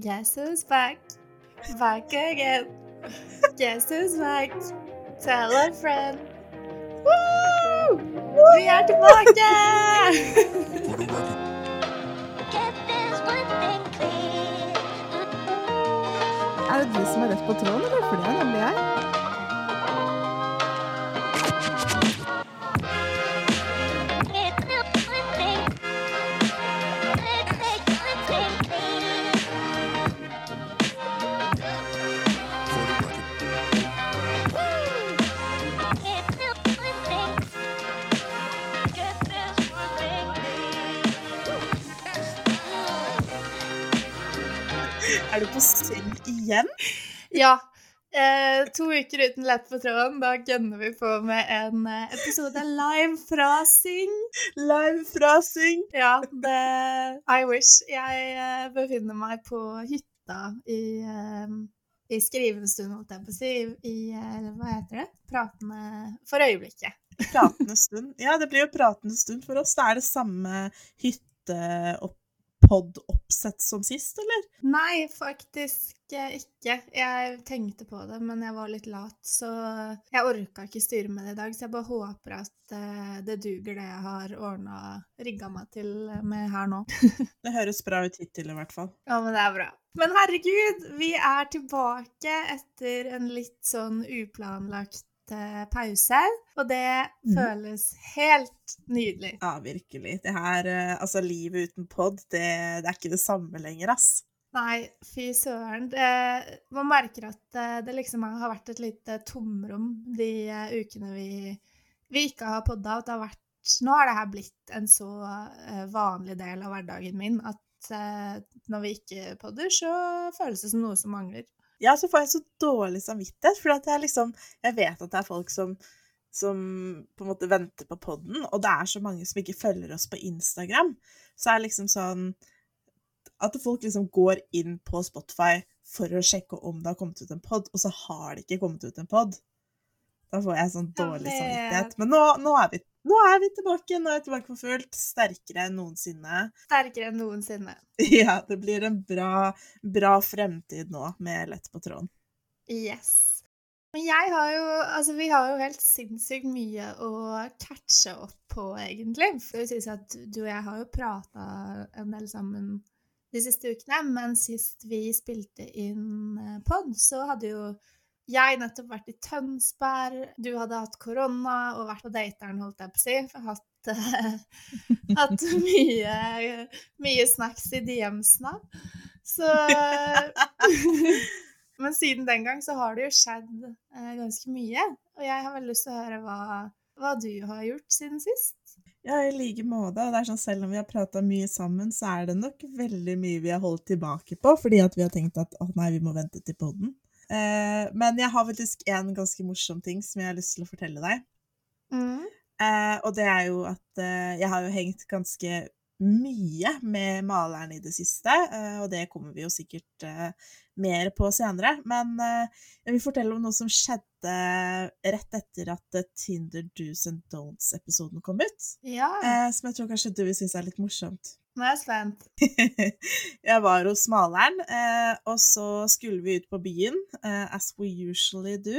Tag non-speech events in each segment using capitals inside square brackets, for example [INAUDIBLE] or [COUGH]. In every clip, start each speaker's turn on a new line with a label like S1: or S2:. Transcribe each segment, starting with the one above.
S1: Guess who's back? Back again. Guess who's back? Tell a friend. Woo! Vi er tilbake!
S2: Er det du som er rett på tråden, eller? For det er nemlig jeg.
S3: Er du på syng igjen?
S1: Ja. Eh, to uker uten Lett på tråden. Da gønner vi på med en eh, episode live fra Syng.
S3: Live fra syng.
S1: Ja, det I wish. Jeg eh, befinner meg på hytta i, eh, i skrivestund, stund, holdt jeg på å si. I eh, hva heter det? Pratende for øyeblikket.
S3: Pratende stund. Ja, det blir jo pratende stund for oss. Da er det samme hytteoppod oppsett som sist, eller?
S1: Nei, faktisk eh, ikke. Jeg tenkte på det, men jeg var litt lat, så jeg orka ikke styre med det i dag. Så jeg bare håper at eh, det duger, det jeg har ordna rigga meg til med her nå. [LAUGHS]
S3: Det høres bra ut hittil, i hvert fall.
S1: Ja, men det er bra. Men herregud, vi er tilbake etter en litt sånn uplanlagt eh, pause, og det
S3: Mhm.
S1: føles helt nydelig.
S3: Ja, virkelig. Det her, eh, altså livet uten pod, det, det er ikke det samme lenger, ass.
S1: Nei, fy søren. Det, man merker at eh, det liksom har vært et lite tomrom de eh, ukene vi, vi ikke har podda. At det har vært Nå har det her blitt en så eh, vanlig del av hverdagen min at eh, når vi ikke podder, så føles det som noe som mangler.
S3: Ja, så får jeg så dårlig samvittighet, for jeg liksom Jeg vet at det er folk som, som på en måte venter på podden, og det er så mange som ikke følger oss på Instagram. Så er det liksom sånn At folk liksom går inn på Spotify for å sjekke om det har kommet ut en pod, og så har det ikke kommet ut en pod. Da får jeg sånn dårlig samvittighet. Men nå, nå, er vi, nå er vi tilbake. Nå er vi tilbake for fullt. Sterkere enn noensinne.
S1: Sterkere enn noensinne. [LAUGHS]
S3: Ja, det blir en bra, bra fremtid nå med Lett på tråden.
S1: Yes. Men jeg har jo Altså, vi har jo helt sinnssykt mye å catche opp på, egentlig. Det sies at du og jeg har jo prata en del sammen de siste ukene, men sist vi spilte inn eh, pod, så hadde jo jeg nettopp vært i Tønsberg, du hadde hatt korona og vært på dateren, holdt jeg på å si. for Hatt, uh, [LAUGHS] hatt mye, mye snacks i DM-ene. Så [LAUGHS] Men siden den gang så har det jo skjedd uh, ganske mye. Og jeg har veldig lyst til å høre hva, hva du har gjort siden sist.
S3: Ja, i like måte. Det er sånn, selv om vi har prata mye sammen, så er det nok veldig mye vi har holdt tilbake på, fordi at vi har tenkt at å nei, vi må vente til podden. Eh, men jeg har faktisk en ganske morsom ting som jeg har lyst til å fortelle deg. Eh, og det er jo at uh, jeg har jo hengt ganske mye med maleren i det siste, og det kommer vi jo sikkert mer på senere. Men jeg vil fortelle om noe som skjedde rett etter at Tinder do's and don'ts-episoden kom ut.
S1: Ja,
S3: som jeg tror kanskje du vil synes er litt morsomt.
S1: Nå er jeg spent. [LAUGHS]
S3: jeg var hos maleren, eh, og så skulle vi ut på byen, eh, as we usually do.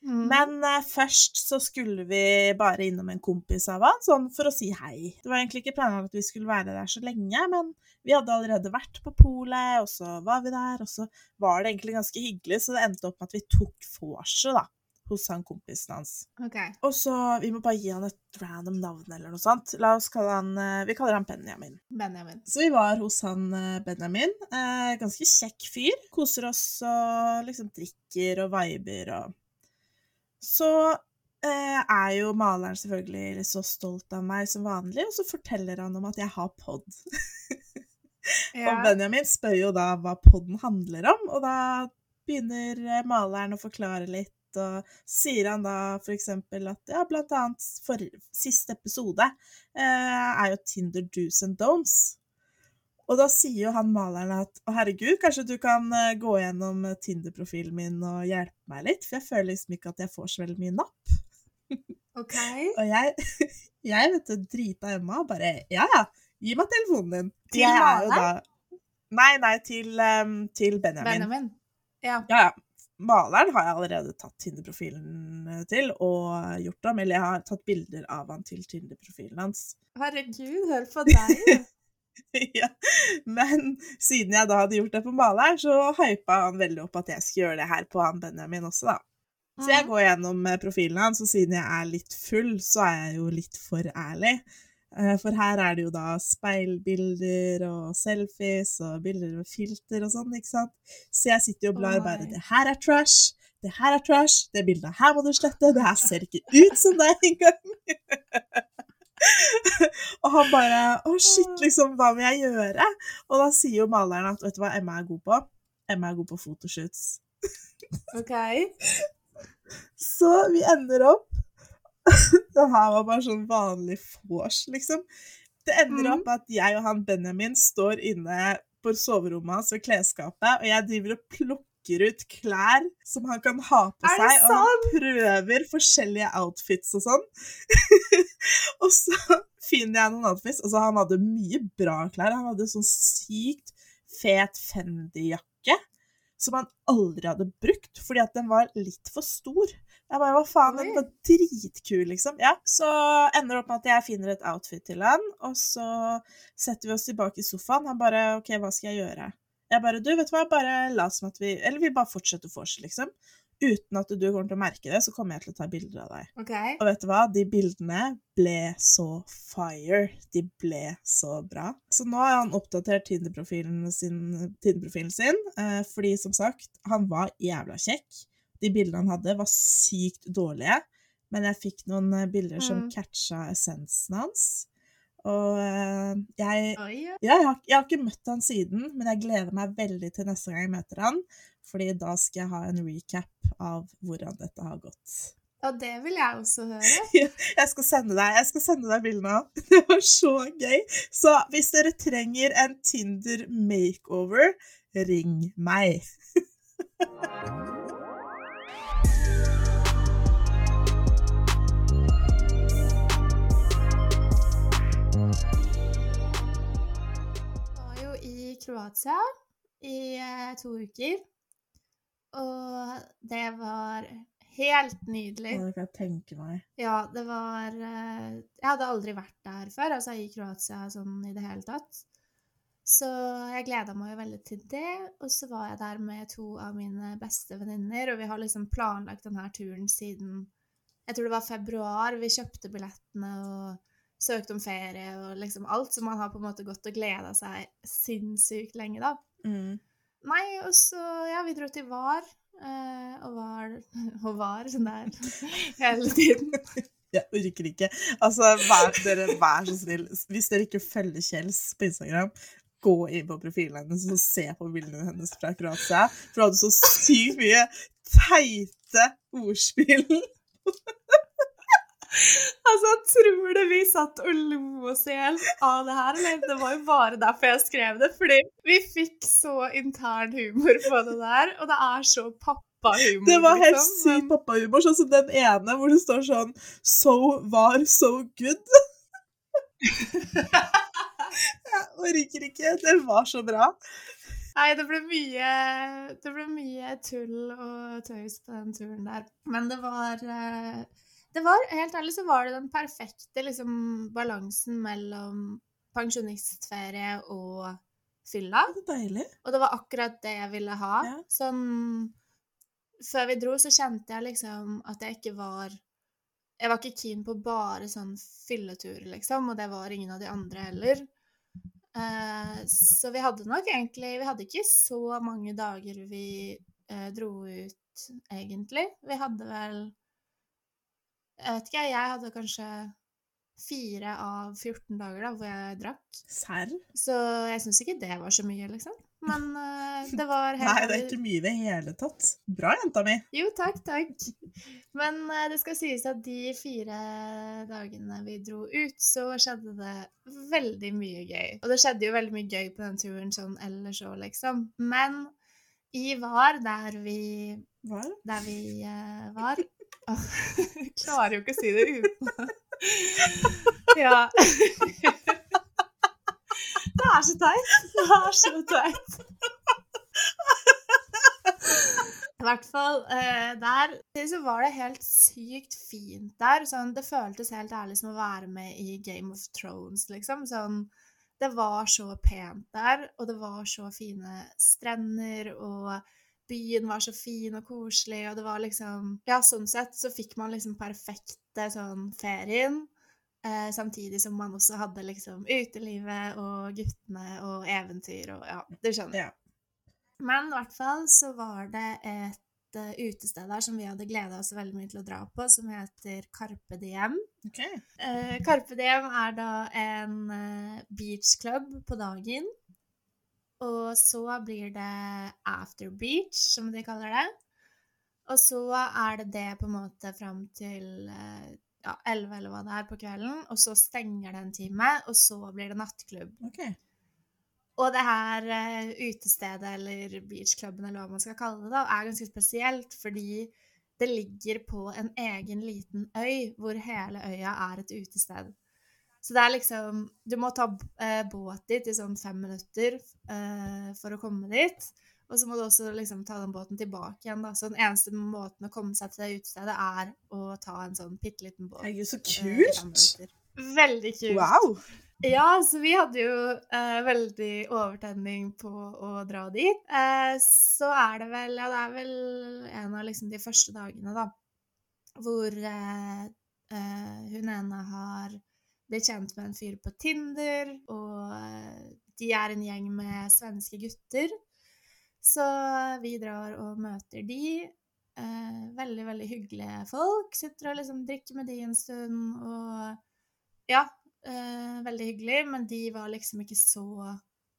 S1: Mm.
S3: Men eh, først så skulle vi bare innom en kompis av han, sånn for å si hei. Det var egentlig ikke planen at vi skulle være der så lenge, men vi hadde allerede vært på polet, og så var vi der, og så var det egentlig ganske hyggelig, så det endte opp med at vi tok vorset, da, hos han kompisen hans.
S1: Okay.
S3: Og så, vi må bare gi han et random navn eller noe sånt. La oss kalle han, eh, vi kaller han Benjamin.
S1: Benjamin.
S3: Så vi var hos han eh, Benjamin. Eh, ganske kjekk fyr. Koser oss og liksom drikker og viber og Så eh, er jo maleren selvfølgelig så stolt av meg som vanlig, og så forteller han om at jeg har pod. [LAUGHS]
S1: Ja.
S3: Og Benjamin spør jo da hva podden handler om, og da begynner eh, maleren å forklare litt. Og sier han da eksempel at ja, blant annet for siste episode eh, er jo Tinder do's and don'ts. Og da sier jo han maleren at å herregud, kanskje du kan eh, gå gjennom eh, Tinder-profilen min og hjelpe meg litt, for jeg føler liksom ikke at jeg får så veldig mye napp.
S1: OK. [LAUGHS]
S3: Og jeg, [LAUGHS] jeg vet du, drita Emma, bare ja ja, gi meg telefonen din.
S1: Til
S3: jeg da Nei, nei, til, um, til Benjamin.
S1: Benjamin. Ja.
S3: Ja, ja. Maleren har jeg allerede tatt Tinder-profilen eh, til og gjort om. Eller jeg har tatt bilder av han til Tinder-profilen hans.
S1: Herregud, hør på deg.
S3: ja. [LAUGHS] Men siden jeg da hadde gjort det på maleren, så hypa han veldig opp at jeg skulle gjøre det her på han Benjamin også, da. Så jeg går gjennom eh, profilen hans, og siden jeg er litt full, så er jeg jo litt for ærlig. Eh, For her er det jo da speilbilder og selfies og bilder med filter og sånn, ikke sant. Så jeg sitter jo og blar bare. Det her er trash. Det her er trash. Det bildet her må du slette. Det her ser ikke ut som deg engang. [LAUGHS] og han bare Å, shit, liksom, hva må jeg gjøre? Og da sier jo maleren at vet du hva Emma er god på? Emma er god på fotoshoots.
S1: OK. [LAUGHS]
S3: Så vi ender opp [LAUGHS] Det her var bare sånn vanlig vors, liksom. Det ender
S1: Mhm.
S3: opp at jeg og han Benjamin står inne på soverommet hans ved klesskapet, og jeg driver og plukker ut klær som han kan ha på seg, og han prøver forskjellige outfits og sånn. [LAUGHS] og så finner jeg noen outfits. Altså, han hadde mye bra klær. Han hadde sånn sykt fet Fendi-jakke som han aldri hadde brukt, fordi at den var litt for stor. Jeg bare, hva faen, den var dritkul, liksom. Ja, så ender det opp med at jeg finner et outfit til han, og så setter vi oss tilbake i sofaen. Han bare, ok, hva skal jeg gjøre? Jeg bare, du, vet du hva, bare la som at vi, eller vi bare fortsetter å fortsette, liksom. Uten at du kommer til å merke det, så kommer jeg til å ta bilder av deg.
S1: OK.
S3: Og vet du hva? De bildene ble så fire. De ble så bra. Så nå har han oppdatert Tinder-profilen sin, Tinder sin eh, fordi som sagt, han var jævla kjekk. De bildene han hadde, var sykt dårlige. Men jeg fikk noen eh, bilder som
S1: Mm.
S3: catcha essensen hans. Og eh, jeg
S1: ja.
S3: ja, jeg har, jeg har ikke møtt han siden, men jeg gleder meg veldig til neste gang jeg møter han. Fordi da skal jeg ha en recap av hvordan dette har gått.
S1: Og det vil jeg også høre. [LAUGHS]
S3: Jeg skal sende deg, jeg skal sende deg bildene av. [LAUGHS] Det var så gøy. Så hvis dere trenger en Tinder makeover, ring meg. [LAUGHS]
S1: Kroatia i eh, to uker. Og det var helt nydelig.
S3: Det kan jeg tenke meg.
S1: Ja, det var eh, Jeg hadde aldri vært der før, altså i Kroatia sånn i det hele tatt. Så jeg gleda meg jo veldig til det. Og så var jeg der med to av mine beste venninner, og vi har liksom planlagt denne turen siden Jeg tror det var februar vi kjøpte billettene og søkte om ferie og liksom alt. Så man har på en måte gått og gleda seg sinnssykt lenge, da.
S3: Mm.
S1: Nei, og så Ja, vi dro til VAR. eh, og var, [LAUGHS] og var sånn der [LAUGHS] hele tiden. [LAUGHS]
S3: Jeg orker ikke. Altså, vær, dere, vær så snill. Hvis dere ikke følger Kjells på Instagram, gå inn på profilen hennes og se på bildene hennes fra Kroatia. For hun hadde så sykt mye teite ordspill.
S1: Altså, tror du vi satt og lo oss i hjel av det her, eller? Det var jo bare derfor jeg skrev det, fordi vi fikk så intern humor på det der, og det er så pappa.
S3: Humor, Det var helt
S1: liksom,
S3: sykt pappahumor. Sånn som den ene hvor det står sånn So var so good. [LAUGHS] Jeg orker ikke. Det var så bra.
S1: Nei, det ble mye Det ble mye tull og tøys på den turen der. Men det var eh, Det var, Helt ærlig så var det den perfekte liksom balansen mellom pensjonistferie og fylla.
S3: Det var deilig.
S1: Og det var akkurat det jeg ville ha.
S3: Ja.
S1: Sånn Før vi dro, så kjente jeg liksom at jeg ikke var Jeg var ikke keen på bare sånn fylletur, liksom, og det var ingen av de andre heller. Uh, så vi hadde nok egentlig Vi hadde ikke så mange dager vi uh, dro ut, egentlig. Vi hadde vel Jeg vet ikke, jeg hadde kanskje fire av 14 dager da, hvor jeg drakk.
S3: Serr?
S1: Så jeg syns ikke det var så mye, liksom. Men uh, [LAUGHS] det var helt
S3: Nei, det er ikke mye i det hele tatt. Bra, jenta mi.
S1: Jo, takk, takk. Men uh, det skal sies at de fire dagene vi dro ut, så skjedde det veldig mye gøy. Og det skjedde jo veldig mye gøy på den turen sånn ellers òg, liksom. Men i VAR, der vi,
S3: Var,
S1: der vi uh, var Jeg [LAUGHS] klarer jo ikke å si det uten Ja. [LAUGHS] Det er så teit. Det er så teit. I hvert fall eh, der så var det helt sykt fint der. Sånn, det føltes helt ærlig som å være med i Game of Thrones, liksom. Sånn, det var så pent der, og det var så fine strender, og byen var så fin og koselig, og det var liksom Ja, sånn sett så fikk man liksom perfekte sånn ferien. Eh, samtidig som man også hadde liksom utelivet og guttene og eventyr og ja, du skjønner.
S3: Ja.
S1: Men i hvert fall så var det et uh, utested der som vi hadde gleda oss veldig mye til å dra på, som heter Carpe Diem.
S3: Ok.
S1: Eh, Carpe Diem er da en uh, beachclub på dagen. Og så blir det after beach, som de kaller det. Og så er det det på en måte fram til ja, 11 eller hva det er på kvelden. Og så stenger det en time, og så blir det nattklubb.
S3: Okay.
S1: Og det her uh, utestedet, eller beachklubben, eller hva man skal kalle det, da, er ganske spesielt fordi det ligger på en egen liten øy, hvor hele øya er et utested. Så det er liksom Du må ta uh, båt dit i sånn fem minutter eh, for å komme dit. Og så må du også liksom ta den båten tilbake igjen. da. Så den eneste måten å komme seg til det utestedet er å ta en sånn bitte liten båt.
S3: Herregud, så kult!
S1: Eh, Veldig kult.
S3: Wow!
S1: Ja, så vi hadde jo eh, veldig overtenning på å dra dit. Eh, så er det vel Ja, det er vel en av liksom de første dagene, da, hvor eh, eh, hun ene har blitt kjent med en fyr på Tinder, og eh, de er en gjeng med svenske gutter. Så vi drar og møter de. Eh, veldig, veldig hyggelige folk. Sitter og liksom drikker med de en stund, og ja, eh, veldig hyggelig, men de var liksom ikke så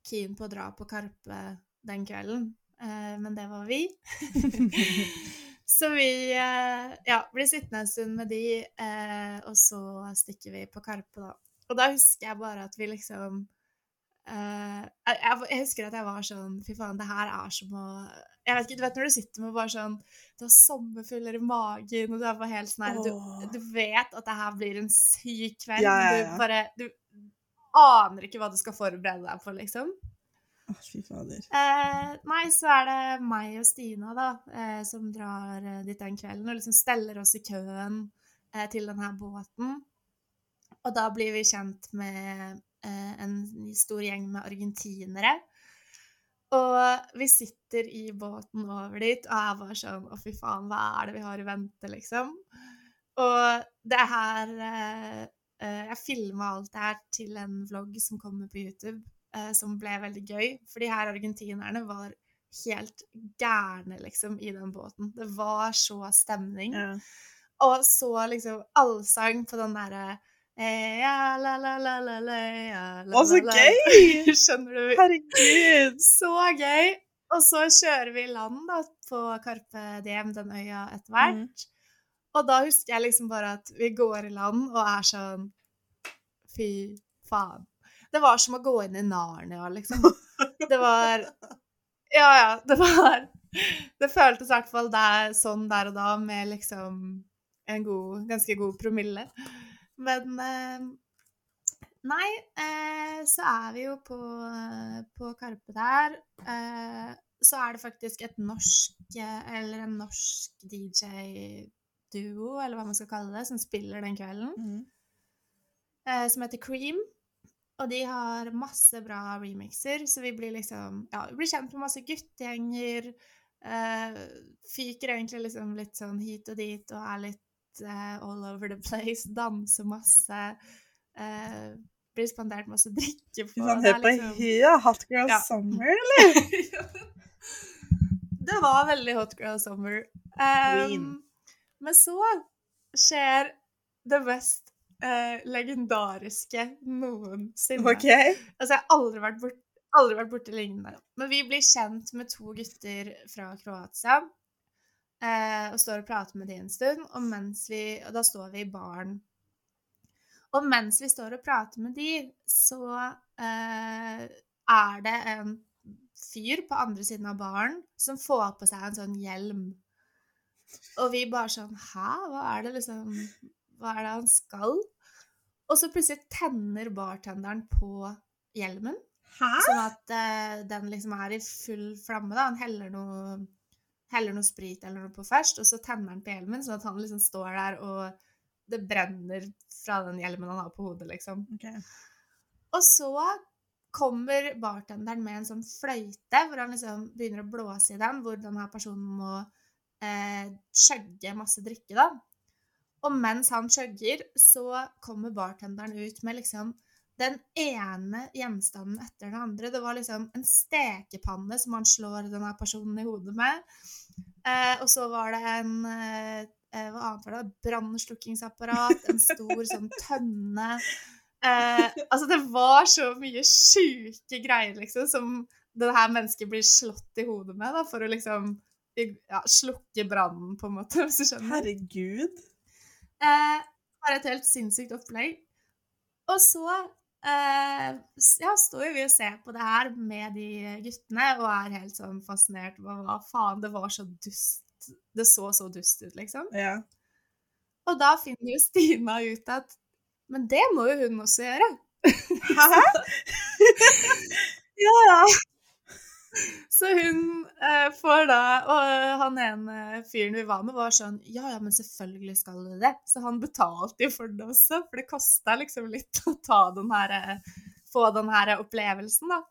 S1: keen på å dra på Karpe den kvelden. Eh, men det var vi. [LAUGHS] [LAUGHS] så vi eh, ja, blir sittende en stund med de, eh, og så stikker vi på Karpe, da. Og da husker jeg bare at vi liksom eh, jeg, jeg husker at jeg var sånn Fy faen, det her er som å jeg vet ikke, Du vet når du sitter med bare sånn Du har sommerfugler i magen, og du er bare helt sånn her du, du vet at det her blir en syk kveld,
S3: Ja, ja, ja.
S1: du bare Du aner ikke hva du skal forberede deg på, liksom.
S3: Fy fader.
S1: Eh, nei, så er det meg og Stina, da, eh, som drar eh, dit den kvelden og liksom steller oss i køen eh, til denne båten. Og da blir vi kjent med eh, en stor gjeng med argentinere. Og vi sitter i båten over dit, og jeg var sånn Å, fy faen, hva er det vi har i vente, liksom? Og det her eh, Jeg filma alt det her til en vlogg som kommer på YouTube, som ble veldig gøy. For de her argentinerne var helt gærne, liksom, i den båten. Det var så stemning.
S3: Ja.
S1: Og så liksom allsang på den derre eh,
S3: Å, så gøy! [LAUGHS]
S1: Skjønner du?
S3: Herregud!
S1: Så gøy! Og så kjører vi i land da, på Carpe Diem, den øya, etter hvert.
S3: Mm.
S1: Og da husker jeg liksom bare at vi går i land og er sånn Fy faen. Det var som å gå inn i Narnia, liksom. [LAUGHS] Det var Ja, ja. Det var Det føltes i hvert fall der, sånn der og da, med liksom en god, ganske god promille. Men eh, Nei, eh, så er vi jo på, på Karpe der. Eh, så er det faktisk et norsk, eller en norsk DJ-duo, eller hva man skal kalle det, som spiller den kvelden,
S3: Mm.
S1: eh, som heter Cream. Og de har masse bra remixer, så vi blir liksom Ja, vi blir kjent med masse guttegjenger. Uh, fyker egentlig liksom litt sånn hit og dit og er litt uh, all over the place. [LAUGHS] Danser masse. Uh, blir spandert masse drikke på. Sånn
S3: hør på
S1: liksom-
S3: Hia, Hot Girl
S1: Ja.
S3: Summer, [LAUGHS] eller?
S1: det var veldig hot girl summer. Um, men så skjer det mest eh, legendariske noensinne.
S3: OK.
S1: Altså, jeg har aldri vært, bort, aldri vært borti lignende. Men vi blir kjent med to gutter fra Kroatia. Eh, og står og prater med de en stund, og, vi, og da står vi i baren. Og mens vi står og prater med de, så eh, er det en fyr på andre siden av baren som får på seg en sånn hjelm. Og vi bare sånn Hæ? Hva er det liksom Hva er det han skal? Og så plutselig tenner bartenderen på hjelmen.
S3: Hæ?
S1: Sånn at uh, den liksom er i full flamme. da. Han heller noe, heller noe sprit eller noe på først, og så tenner han på hjelmen, sånn at han liksom står der og det brenner fra den hjelmen han har på hodet, liksom.
S3: Okay.
S1: Og så kommer bartenderen med en sånn fløyte, hvor han liksom begynner å blåse i den, hvor denne personen må eh, skjøgge masse drikke, da. Og mens han chugger, så kommer bartenderen ut med liksom den ene gjenstanden etter den andre. Det var liksom en stekepanne som han slår denne personen i hodet med. Eh, og så var det en eh, eh, Hva annet var det? Brannslukkingsapparat. En stor sånn tønne. Eh, altså, det var så mye sjuke greier, liksom, som det her mennesket blir slått i hodet med, da, for å liksom ja, slukke brannen, på en måte, hvis du skjønner.
S3: Herregud.
S1: Eh, bare et helt sinnssykt opplegg. Og så eh, ja, står jo vi og ser på det her med de guttene og er helt sånn fascinert. Hva, faen, det var så dust. Det så så dust ut, liksom.
S3: Ja.
S1: Og da finner jo Stina ut at Men det må jo hun også gjøre.
S3: Hæ? [LAUGHS]
S1: Ja, ja. Så hun eh, får da Og han ene fyren vi var med, var sånn Ja, ja, men selvfølgelig skal du det. Så han betalte jo for det også, for det kosta liksom litt å ta den her eh, Få den her opplevelsen, da.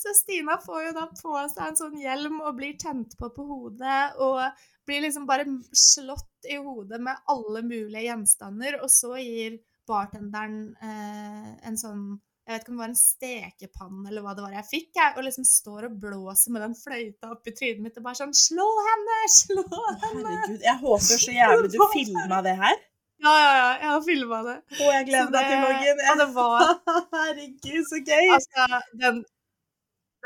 S1: Så Stina får jo da på seg en sånn hjelm og blir tent på på hodet og blir liksom bare slått i hodet med alle mulige gjenstander, og så gir bartenderen eh, en sånn jeg vet ikke om det var en stekepanne eller hva det var jeg fikk, jeg, og liksom står og blåser med den fløyta oppi trynet mitt og bare sånn Slå henne! Slå henne!
S3: Herregud. Jeg håper så jævlig du filma det her.
S1: Ja, ja, ja, jeg har filma det.
S3: Å, jeg gleder meg til
S1: det-
S3: vloggen.
S1: Og det var [LAUGHS]
S3: Herregud, så gøy.
S1: Altså, den,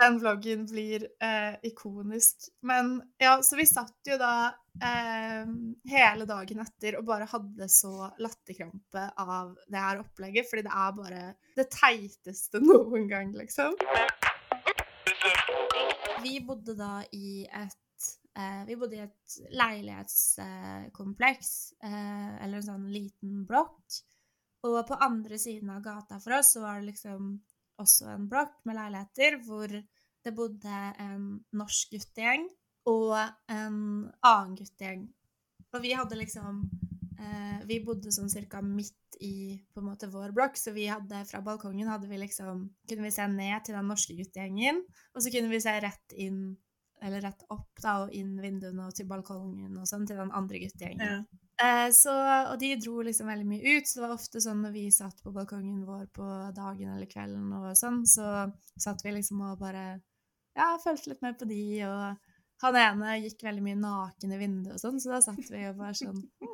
S1: den vloggen blir eh, ikonisk. Men ja, så vi satt jo da eh, hele dagen etter og bare hadde så latterkrampe av det her opplegget, fordi det er bare det teiteste [LAUGHS] noen gang, liksom. Vi bodde da i et eh, Vi bodde i et leilighetskompleks, eh, eller en sånn liten blokk. Og på andre siden av gata for oss så var det liksom også en blokk med leiligheter hvor det bodde en norsk guttegjeng og en annen guttegjeng. Og vi hadde liksom eh, Vi bodde sånn cirka midt i på en måte vår blokk, så vi hadde fra balkongen hadde vi liksom Kunne vi se ned til den norske guttegjengen, og så kunne vi se rett inn eller rett opp da, og inn vinduene og til balkongen og sånn til den andre guttegjengen.
S3: Ja.
S1: Eh, så, og de dro liksom veldig mye ut, så det var ofte sånn når vi satt på balkongen vår på dagen eller kvelden og sånn, så satt vi liksom og bare ja, fulgte litt med på de, og han ene gikk veldig mye naken i vinduet og sånn, så da satt vi og bare sånn hmm.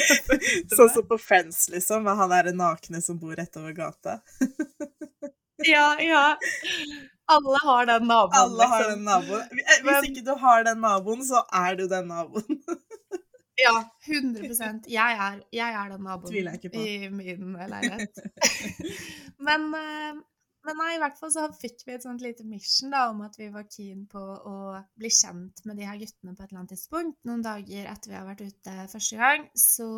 S1: [LAUGHS]
S3: Sånn som på Friends, liksom. Med han derre nakne som bor rett over gata. [LAUGHS]
S1: Ja, ja. Alle har den naboen,
S3: Alle har
S1: liksom.
S3: den naboen. Eh, Hvis ikke du har den naboen, så er du den naboen. [LAUGHS]
S1: Ja, 100% Jeg er, jeg er den naboen i min leilighet. [LAUGHS] men, eh, men nei, i hvert fall så fikk vi et sånt lite mission da, om at vi var keen på å bli kjent med de her guttene på et eller annet tidspunkt. Noen dager etter vi har vært ute første gang, så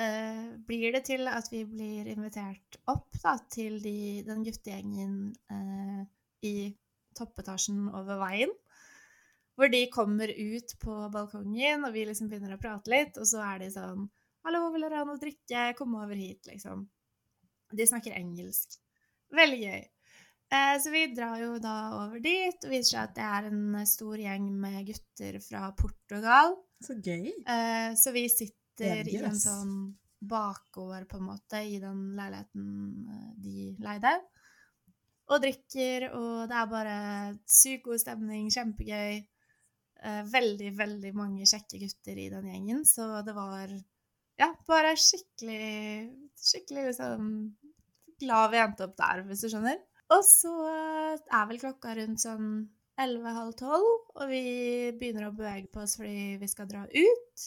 S1: uh, blir det til at vi blir invitert opp da, til de, den guttegjengen uh, i toppetasjen over veien. Hvor de kommer ut på balkongen, og vi liksom begynner å prate litt, og så er de sånn 'Hallo, vil dere ha noe å drikke? Kom over hit', liksom. De snakker engelsk. Veldig gøy. Eh, så vi drar jo da over dit, og viser seg at det er en stor gjeng med gutter fra Portugal.
S3: Så gøy.
S1: Eh, så vi sitter i en sånn bakgård, på en måte, i den leiligheten eh, de leide. Og drikker, og det er bare sykt god stemning, kjempegøy. Eh, veldig, veldig mange kjekke gutter i den gjengen, så det var ja, bare skikkelig, skikkelig liksom glad vi endte opp der, hvis du skjønner. Og så er vel klokka rundt sånn 11.30 tolv, og vi begynner å bevege på oss fordi vi skal dra ut.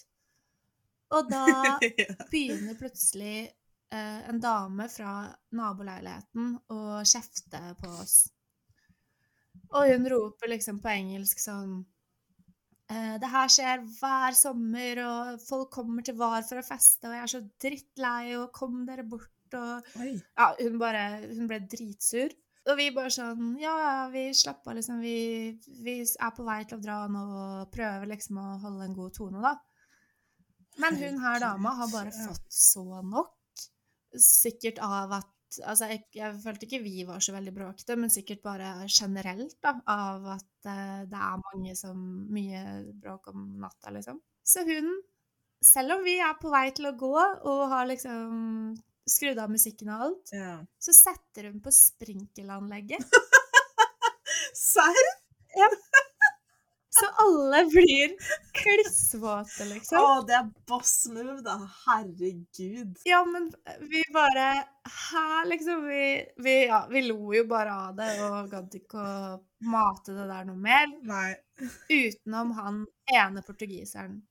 S1: Og da [LAUGHS] begynner plutselig eh, en dame fra naboleiligheten å kjefte på oss. Og hun roper liksom på engelsk sånn eh, Det her skjer hver sommer, og folk kommer til VAR for å feste, og jeg er så drittlei, og kom dere bort, og
S3: Oi.
S1: Ja, hun bare Hun ble dritsur. Og vi bare sånn Ja, vi slapper av, liksom. Vi, vi er på vei til å dra nå og prøver liksom å holde en god tone, da. Men hun her dama har bare fått så nok. Sikkert av at Altså, jeg, jeg følte ikke vi var så veldig bråkete, men sikkert bare generelt, da, av at uh, det er mange som Mye bråk om natta, liksom. Så hun, selv om vi er på vei til å gå og har liksom skrudd av musikken og alt,
S3: Ja.
S1: så setter hun på sprinkelanlegget. [LAUGHS]
S3: Serr?
S1: Så alle blir klissvåte, liksom.
S3: Å, det er boss move, da. Herregud.
S1: Ja, men vi bare Hæ, liksom? Vi, vi, ja, vi lo jo bare av det og gadd ikke å mate det der noe mer.
S3: Nei.
S1: Utenom han ene portugiseren.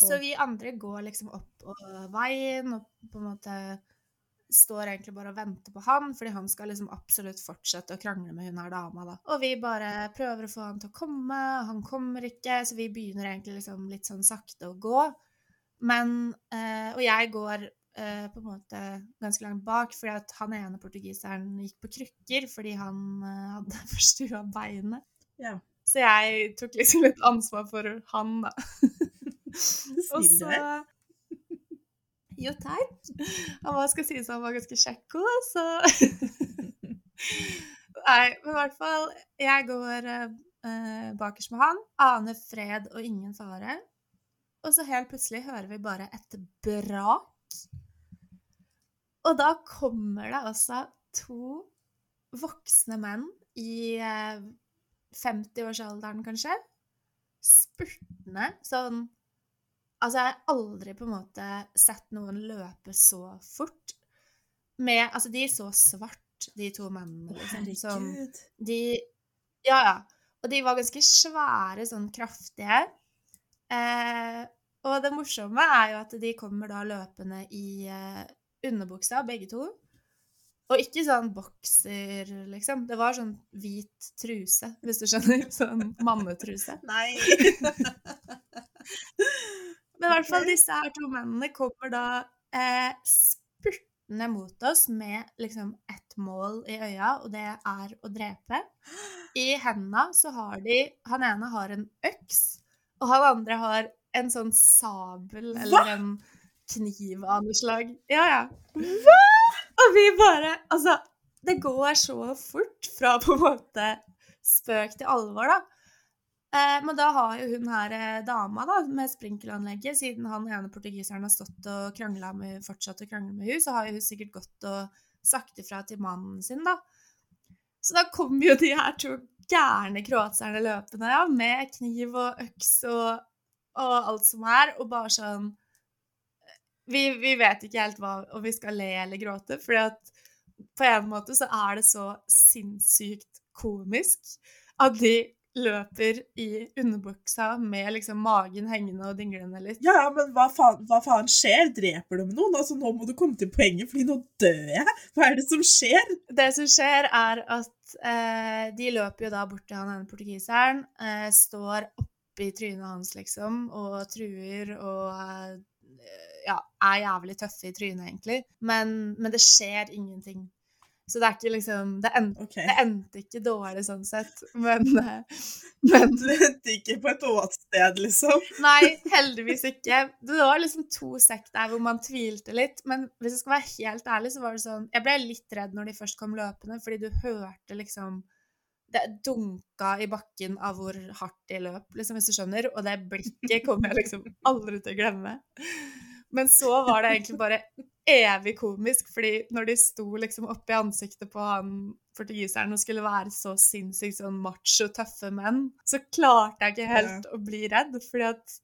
S1: Så vi andre går liksom opp veien og på en måte står egentlig bare og venter på han, fordi han skal liksom absolutt fortsette å krangle med hun her dama, da. Og vi bare prøver å få han til å komme, han kommer ikke, så vi begynner egentlig liksom litt sånn sakte å gå. Men eh, Og jeg går eh, på en måte ganske langt bak, fordi at han ene portugiseren gikk på krykker fordi han eh, hadde [LAUGHS] forstua beinet.
S3: Ja.
S1: Så jeg tok liksom litt ansvar for han, da. [LAUGHS] Og så. Jo, takk. Han var, skal sies han var ganske kjekk òg, så [LAUGHS] Nei, men i hvert fall Jeg går eh, bakerst med han, aner fred og ingen fare. Og så helt plutselig hører vi bare et brak. Og da kommer det altså to voksne menn i eh, 50-årsalderen, kanskje, spurtende sånn Altså, jeg har aldri på en måte sett noen løpe så fort. Med Altså, de er så svart, de to mennene, liksom. Som
S3: Herregud.
S1: de Ja, ja. Og de var ganske svære, sånn kraftige. Eh, og det morsomme er jo at de kommer da løpende i eh, underbuksa, begge to. Og ikke sånn bokser, liksom. Det var sånn hvit truse, hvis du skjønner. Sånn mannetruse.
S3: Nei. [LAUGHS] [LAUGHS]
S1: Men i hvert fall disse her to mennene kommer da eh, spurtende mot oss med liksom ett mål i øya, og det er å drepe. I hendene så har de Han ene har en øks, og han andre har en sånn sabel eller en kniv av noe slag. Ja, ja. Og vi bare Altså, det går så fort fra på en måte spøk til alvor, da. Eh, men da har jo hun her eh, dama da, med sprinkelanlegget, siden han ene portugiseren har stått og krangla med fortsatt å krangle med hun, så har hun sikkert gått og sagt ifra til mannen sin, da. Så da kommer jo de her to gærne kroatserne løpende, ja, med kniv og øks og, og alt som er, og bare sånn vi, vi vet ikke helt hva, om vi skal le eller gråte, at på en måte så er det så sinnssykt komisk at de løper i underbuksa med liksom magen hengende og dinglende litt.
S3: Ja, ja, men hva faen, hva faen skjer? Dreper med noen? Altså, nå må du komme til poenget, fordi nå dør jeg. Hva er det som skjer?
S1: Det som skjer, er at eh, de løper jo da bort til han ene portugiseren, eh, står oppi trynet hans, liksom, og truer og eh, ja, er jævlig tøffe i trynet, egentlig. Men, men det skjer ingenting. Så det er ikke liksom Det endte,
S3: okay.
S1: det endte ikke dårlig sånn sett, men, eh, men
S3: Det endte ikke på et åsted, liksom?
S1: Nei, heldigvis ikke. Det var liksom to sekk der hvor man tvilte litt. Men hvis jeg skal være helt ærlig, så var det sånn Jeg ble litt redd når de først kom løpende, fordi du hørte liksom Det dunka i bakken av hvor hardt de løp, liksom, hvis du skjønner. Og det blikket kommer jeg liksom aldri til å glemme. Men så var det egentlig bare evig komisk, fordi når de sto liksom oppi ansiktet på han portugiseren og skulle være så sinnssykt sånn macho, tøffe menn, så klarte jeg ikke helt å bli redd, fordi at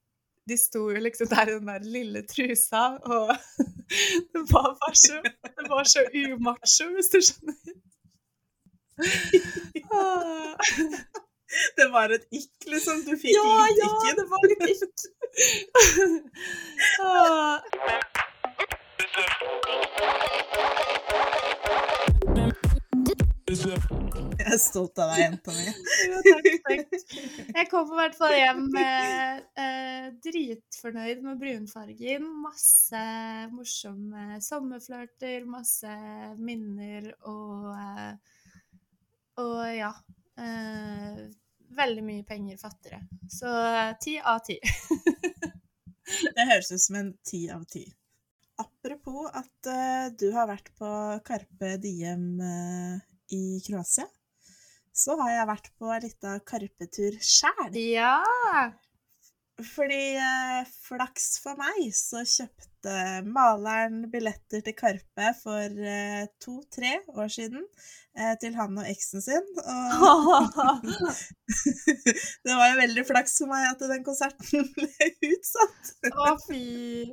S1: de sto jo liksom der i den der lille trusa, og [LAUGHS] det var bare så, det var så umacho, hvis du skjønner. [LAUGHS] [LAUGHS]
S3: Det var et ikk, liksom? Du fikk
S1: Ja,
S3: litt
S1: ja,
S3: ikken?
S1: det var litt ikk. [LAUGHS] Ah.
S3: Jeg er stolt av deg, jenta mi.
S1: Jo, takk, takk. Jeg kom i hvert fall hjem eh, eh, dritfornøyd med brunfargen. Masse morsomme sommerflørter, masse minner og eh, Og ja. Eh, veldig mye penger fattigere. Så ti av ti. [LAUGHS]
S3: Det høres ut som en ti av ti. Apropos at uh, du har vært på Karpe Diem uh, i Kroatia, så har jeg vært på ei lita Karpe-tur sjæl.
S1: ja!
S3: Fordi eh, flaks for meg, så kjøpte maleren billetter til Karpe for eh, to-tre år siden eh, til han og eksen sin. Og [LAUGHS] det var jo veldig flaks for meg at den konserten [LAUGHS] ble utsatt.
S1: Å, fy.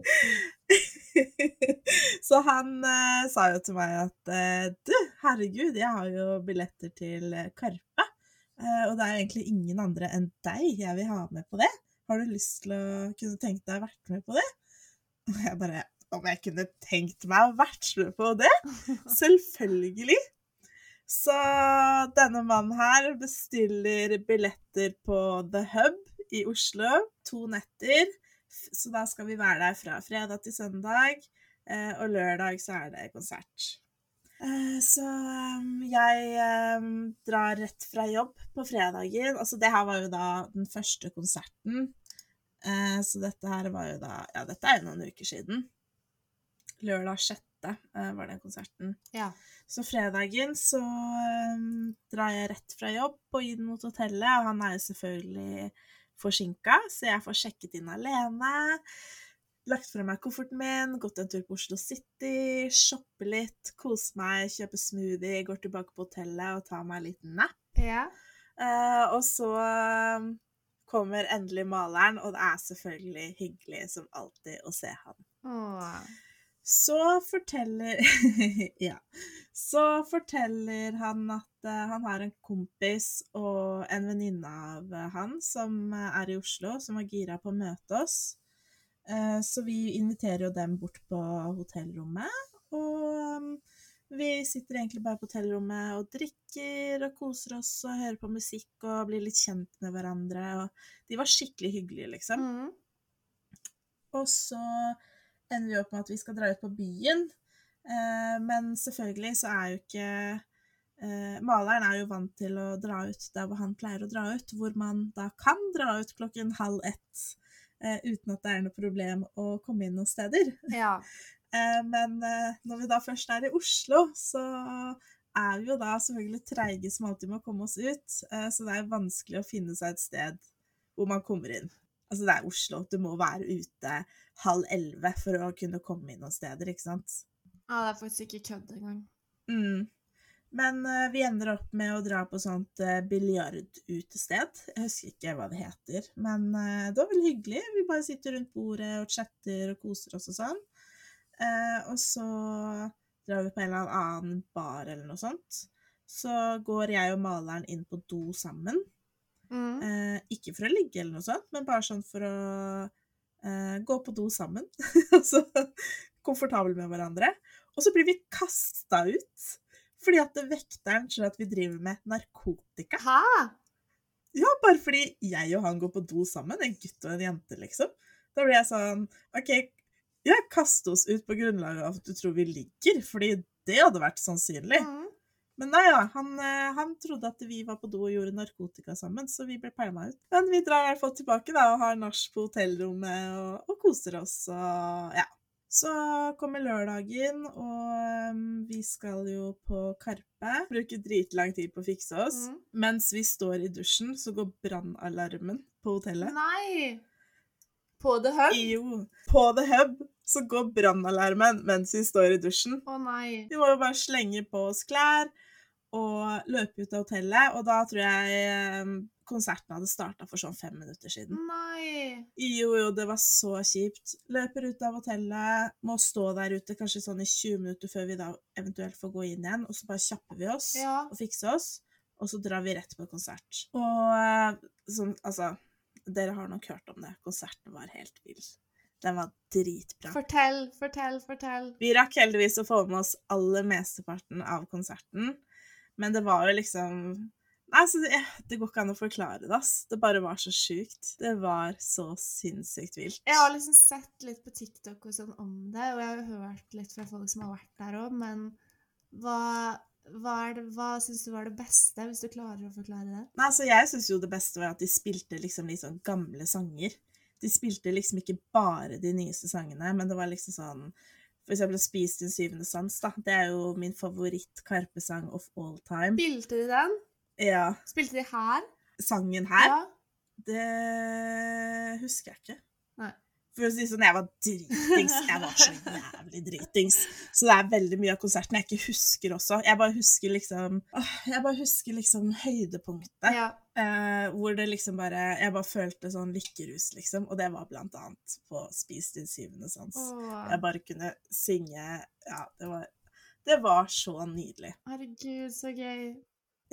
S1: [LAUGHS]
S3: Så han eh, sa jo til meg at eh, du, herregud, jeg har jo billetter til Karpe. eh, og det er egentlig ingen andre enn deg jeg vil ha med på det. Har du lyst til å kunne tenke deg å vært med på det? Og jeg bare Om jeg kunne tenkt meg å vært med på det? [LAUGHS] Selvfølgelig! Så denne mannen her bestiller billetter på The Hub i Oslo. To netter. Så da skal vi være der fra fredag til søndag. eh, Og lørdag så er det konsert. Eh, Så um, jeg um, drar rett fra jobb på fredagen. Altså det her var jo da den første konserten. Eh, Så dette her var jo da Ja, dette er jo noen uker siden. Lørdag 6. eh, var den konserten.
S1: Ja.
S3: Så fredagen så um, drar jeg rett fra jobb og inn mot hotellet, og han er jo selvfølgelig forsinka, så jeg får sjekket inn alene. Lagt fra meg kofferten min, gått en tur på Oslo City, shoppe litt, kose meg, kjøpe smoothie, går tilbake på hotellet og tar meg en liten nap.
S1: Ja.
S3: Uh, og så um, kommer endelig maleren, og det er selvfølgelig hyggelig som alltid å se han.
S1: Åh.
S3: Så forteller [LAUGHS] Ja. Så forteller han at eh, han har en kompis og en venninne av eh, han som er i Oslo, som var gira på å møte oss. Eh, så vi inviterer jo dem bort på hotellrommet, og um, vi sitter egentlig bare på hotellrommet og drikker og koser oss og hører på musikk og blir litt kjent med hverandre. Og de var skikkelig hyggelige, liksom.
S1: Mm.
S3: Og så ender vi opp med at vi skal dra ut på byen. Eh, men selvfølgelig så er jo ikke eh, Maleren er jo vant til å dra ut der hvor han pleier å dra ut, hvor man da kan dra ut klokken halv ett uten at det er noe problem å komme inn noen steder.
S1: Ja. [LAUGHS]
S3: Eh, men eh, når vi da først er i Oslo, så er vi jo da selvfølgelig treige som alltid må komme oss ut. Eh, så det er vanskelig å finne seg et sted hvor man kommer inn. Altså, det er Oslo. Du må være ute halv elleve for å kunne komme inn noen steder, ikke sant?
S1: Ja, det er faktisk ikke kødd engang.
S3: Mm. Men eh, vi ender opp med å dra på sånt uh, biljardutested. Jeg husker ikke hva det heter, men eh, det var veldig hyggelig. Vi bare sitter rundt bordet og chatter og koser oss og sånn. Eh, og så drar vi på en eller annen bar eller noe sånt. Så går jeg og maleren inn på do sammen.
S1: Mm.
S3: Eh, ikke for å ligge eller noe sånt, men bare sånn for å eh, gå på do sammen. [LAUGHS] altså komfortable med hverandre. Og så blir vi kasta ut fordi at vekteren skjønner at vi driver med narkotika.
S1: Hæ?
S3: Ja, bare fordi jeg og han går på do sammen, en gutt og en jente, liksom. Da blir jeg sånn OK, ja, kast oss ut på grunnlag av at du tror vi ligger, fordi det hadde vært sannsynlig.
S1: Mm.
S3: Men nei ja, han, eh, han trodde at vi var på do og gjorde narkotika sammen, så vi ble pælma ut. Men vi drar i hvert fall tilbake da, og har nach på hotellrommet og, og koser oss og ja. Så kommer lørdagen, og um, vi skal jo på Karpe. Bruker dritlang tid på å fikse oss.
S1: Mm.
S3: Mens vi står i dusjen, så går brannalarmen på hotellet.
S1: Nei! På The Hub?
S3: Jo, på The Hub så går brannalarmen mens vi står i dusjen.
S1: Å nei.
S3: Vi må jo bare slenge på oss klær og løpe ut av hotellet, og da tror jeg eh, konserten hadde starta for sånn fem minutter siden.
S1: Nei.
S3: Jo, jo, det var så kjipt. Løper ut av hotellet, må stå der ute kanskje sånn i 20 minutter før vi da eventuelt får gå inn igjen, og så bare kjapper vi oss
S1: Ja.
S3: og fikser oss, og så drar vi rett på konsert. Og eh, sånn, altså Dere har nok hørt om det. Konserten var helt vill. Den var dritbra.
S1: Fortell, fortell, fortell.
S3: Vi rakk heldigvis å få med oss aller mesteparten av konserten, men det var jo liksom altså, det, det går ikke an å forklare det, ass. Det bare var så sjukt. Det var så sinnssykt vilt.
S1: Jeg har liksom sett litt på TikTok og sånn om det, og jeg har hørt litt fra folk som har vært der òg, men hva hva, det, hva syns du var det beste, hvis du klarer å forklare det?
S3: Nei, altså Jeg syns jo det beste var at de spilte liksom litt sånn gamle sanger. De spilte liksom ikke bare de nyeste sangene, men det var liksom sånn For eksempel 'Spis din syvende sans', da. Det er jo min favoritt-Karpe-sang of all time.
S1: Spilte de den?
S3: Ja.
S1: Spilte de her?
S3: Sangen her,
S1: Ja.
S3: det husker jeg ikke.
S1: Nei.
S3: For å si sånn, jeg var dritings. Jeg var så jævlig dritings. Så det er veldig mye av konserten jeg ikke husker også. Jeg bare husker liksom Jeg bare husker liksom høydepunktet.
S1: ja.
S3: Eh, hvor det liksom bare Jeg bare følte sånn lykkerus, liksom. Og det var blant annet på Spis din syvende sans.
S1: Åh,
S3: Jeg bare kunne synge Ja, det var Det var så nydelig.
S1: herregud, så gøy.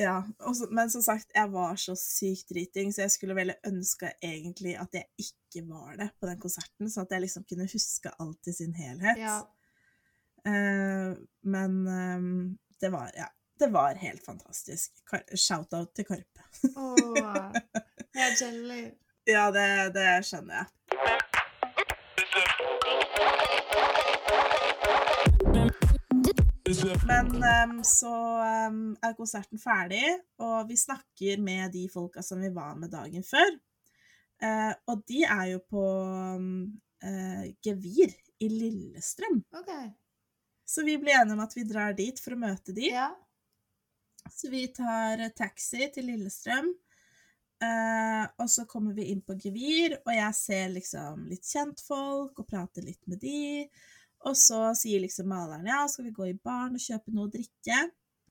S3: Ja, og så- men som sagt, jeg var så sykt driting, så jeg skulle veldig ønske egentlig at jeg ikke var det på den konserten, så at jeg liksom kunne huske alt i sin helhet.
S1: Ja.
S3: Uh, men eh, det var Ja, det var helt fantastisk. Shout-out til Karpe.
S1: Åh, jeg er jelly. [LAUGHS]
S3: Ja, det, det skjønner jeg. Men um, [LAUGHS] så um, er konserten ferdig, og vi snakker med de folka som vi var med dagen før. Uh, og de er jo på eh, Gevir i Lillestrøm.
S1: Okay.
S3: Så vi blir enige om at vi drar dit for å møte de.
S1: Ja.
S3: Så vi tar taxi til Lillestrøm. Uh, og så kommer vi inn på Gevir, og jeg ser liksom litt kjentfolk og prater litt med de. Og så sier liksom maleren ja, skal vi gå i baren og kjøpe noe å drikke.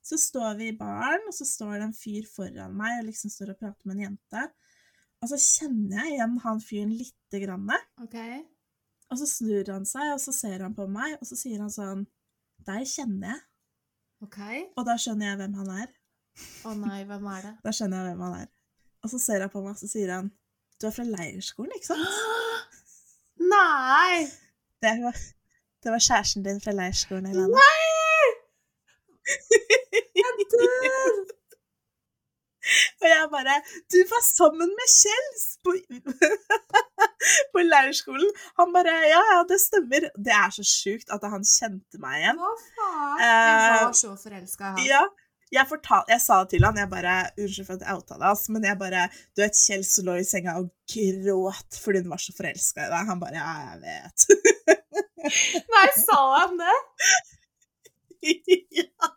S3: Så står vi i baren, og så står det en fyr foran meg og liksom står og prater med en jente. Og så kjenner jeg igjen han fyren lite grann.
S1: OK.
S3: Og så snur han seg, og så ser han på meg, og så sier han sånn Deg kjenner jeg.
S1: OK.
S3: Og da skjønner jeg hvem han er.
S1: Å nei, hvem er det? [LAUGHS]
S3: Da skjønner jeg hvem han er. Og så ser han på meg, og så sier han Du er fra leirskolen, ikke sant? [GASPS]
S1: Nei!
S3: Det var, det var kjæresten din fra leirskolen, Helene.
S1: Jeg dør!
S3: Og jeg bare Du var sammen med Kjels på, [LAUGHS] på leirskolen! Han bare Ja, ja, det stemmer. Det er så sjukt at han kjente meg igjen.
S1: Hva faen?
S3: Eh,
S1: Jeg var så forelska i han.
S3: Ja, jeg, fortal, jeg sa til han, jeg bare, unnskyld for at jeg outa deg, men jeg bare, du vet, Kjell som lå i senga og gråt fordi hun var så forelska i deg. Han bare, ja, jeg vet. [LAUGHS]
S1: Nei, sa han det?
S3: ja,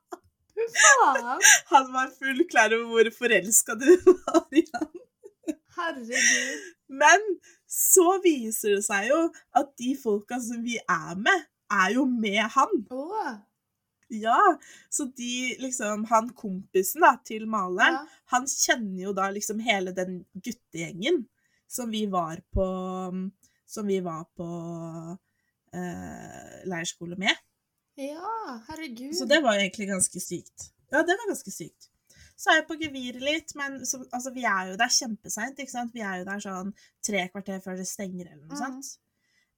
S1: Faen!
S3: han var fullt klar over hvor forelska du var i han.
S1: Herregud.
S3: Men så viser det seg jo at de folka som vi er med, er jo med han.
S1: Å.
S3: Ja, så de liksom, han kompisen da, til maleren,
S1: Ja.
S3: han kjenner jo da liksom hele den guttegjengen som vi var på Som vi var på eh, leirskole med.
S1: ja, herregud.
S3: Så det var egentlig ganske sykt. Ja, det var ganske sykt. Så er jeg på geviret litt, men så, altså, vi er jo der kjempeseint? Vi er jo der sånn tre kvarter før det stenger eller noe
S1: mm.
S3: sånt.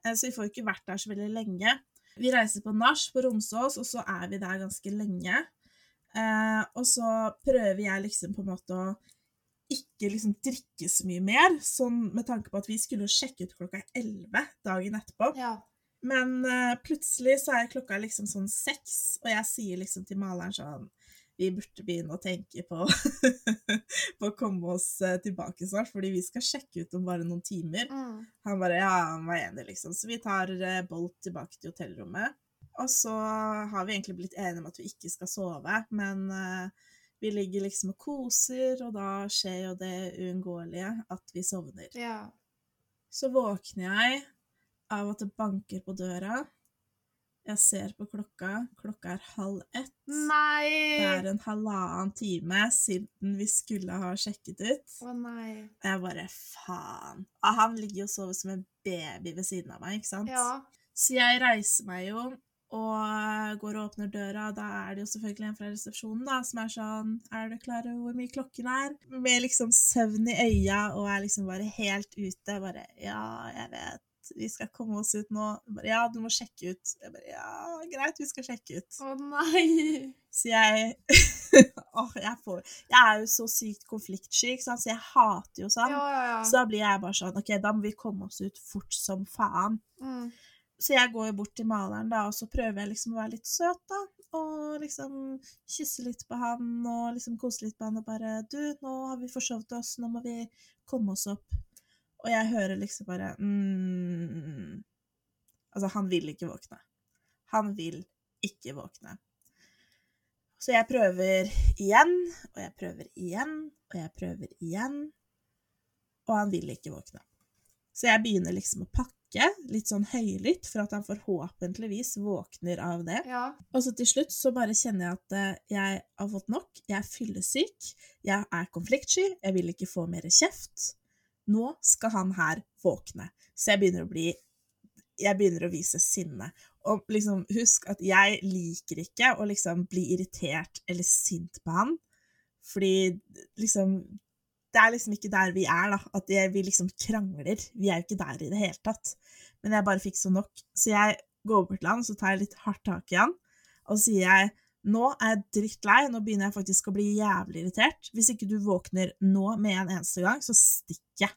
S3: Eh, Så vi får jo ikke vært der så veldig lenge. Vi reiser på nach på Romsås, og så er vi der ganske lenge. Eh, og så prøver jeg liksom på en måte å ikke liksom drikke så mye mer, sånn med tanke på at vi skulle sjekke ut klokka 11 dagen etterpå.
S1: Ja.
S3: Men eh, plutselig så er klokka liksom sånn seks, og jeg sier liksom til maleren sånn Vi burde begynne å tenke på, [LAUGHS] på å komme oss eh, tilbake snart, fordi vi skal sjekke ut om bare noen timer.
S1: Mm.
S3: Han bare Ja, han var enig, liksom. Så vi tar eh, Bolt tilbake til hotellrommet. Og så har vi egentlig blitt enige om at vi ikke skal sove, men uh, vi ligger liksom og koser, og da skjer jo det uunngåelige at vi sovner.
S1: Ja.
S3: Så våkner jeg av at det banker på døra. Jeg ser på klokka. Klokka er halv ett.
S1: Nei!
S3: Det er en halvannen time siden vi skulle ha sjekket ut.
S1: Å nei.
S3: Og jeg bare faen. Han ligger jo og sover som en baby ved siden av meg, ikke sant?
S1: Ja.
S3: Så jeg reiser meg jo og går og åpner døra. Da er det jo selvfølgelig en fra resepsjonen da, som er sånn Er du klar over hvor mye klokken er? Med liksom søvn i øya og er liksom bare helt ute. Bare Ja, jeg vet. Vi skal komme oss ut nå. Bare, ja, du må sjekke ut. Jeg bare Ja, greit, vi skal sjekke ut.
S1: Å nei!
S3: Så jeg [LAUGHS] Åh, jeg får Jeg er jo så sykt konfliktsky, ikke sant, så jeg hater jo sånn.
S1: Ja, ja, ja.
S3: Så da blir jeg bare sånn OK, da må vi komme oss ut fort som faen.
S1: Mm.
S3: så jeg går jo bort til maleren, da, og så prøver jeg liksom å være litt søt, da. Og liksom kysse litt på han, og liksom kose litt på han, og bare Du, nå har vi forsovet oss, nå må vi komme oss opp. Og jeg hører liksom bare mm, Altså, han vil ikke våkne. Han vil ikke våkne. Så jeg prøver igjen, og jeg prøver igjen, og jeg prøver igjen. Og han vil ikke våkne. Så jeg begynner liksom å pakke, litt sånn høylytt, for at han forhåpentligvis våkner av det.
S1: Ja.
S3: Og så til slutt så bare kjenner jeg at eh, jeg har fått nok. Jeg er fyllesyk. Jeg er konfliktsky. Jeg vil ikke få mer kjeft. Nå skal han her våkne. Så jeg begynner å bli Jeg begynner å vise sinne. Og liksom, husk at jeg liker ikke å liksom bli irritert eller sint på han. Fordi liksom Det er liksom ikke der vi er, da. At jeg, vi liksom krangler. Vi er jo ikke der i det hele tatt. Men jeg bare fikk så nok. Så jeg går bort til han, så tar jeg litt hardt tak i han, og så sier jeg nå er jeg drittlei, nå begynner jeg faktisk å bli jævlig irritert. Hvis ikke du våkner nå med en eneste gang, så stikker jeg.